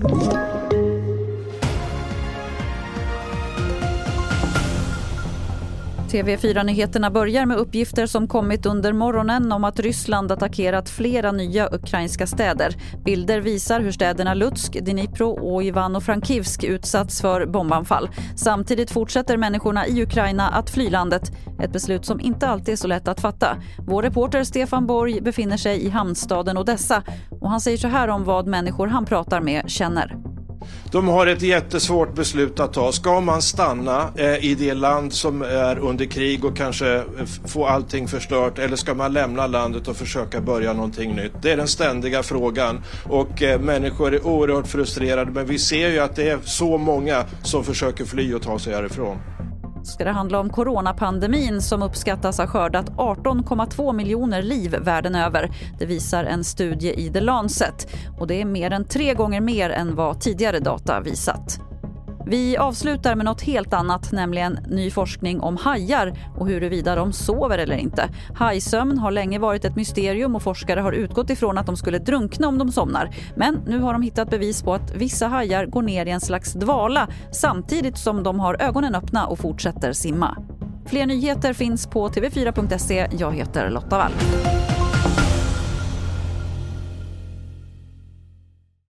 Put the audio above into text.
Thank you. TV4-nyheterna börjar med uppgifter som kommit under morgonen om att Ryssland attackerat flera nya ukrainska städer. Bilder visar hur städerna Lutsk, Dnipro och Ivano-Frankivsk utsatts för bombanfall. Samtidigt fortsätter människorna i Ukraina att fly landet. Ett beslut som inte alltid är så lätt att fatta. Vår reporter Stefan Borg befinner sig i hamnstaden Odessa och han säger så här om vad människor han pratar med känner. De har ett jättesvårt beslut att ta. Ska man stanna eh, i det land som är under krig och kanske eh, få allting förstört eller ska man lämna landet och försöka börja någonting nytt? Det är den ständiga frågan och eh, människor är oerhört frustrerade men vi ser ju att det är så många som försöker fly och ta sig härifrån ska det handla om coronapandemin som uppskattas ha skördat 18,2 miljoner liv världen över. Det visar en studie i The Lancet. Och det är mer än tre gånger mer än vad tidigare data visat. Vi avslutar med något helt annat, nämligen ny forskning om hajar och huruvida de sover eller inte. Hajsömn har länge varit ett mysterium och forskare har utgått ifrån att de skulle drunkna om de somnar. Men nu har de hittat bevis på att vissa hajar går ner i en slags dvala samtidigt som de har ögonen öppna och fortsätter simma. Fler nyheter finns på tv4.se. Jag heter Lotta Wall.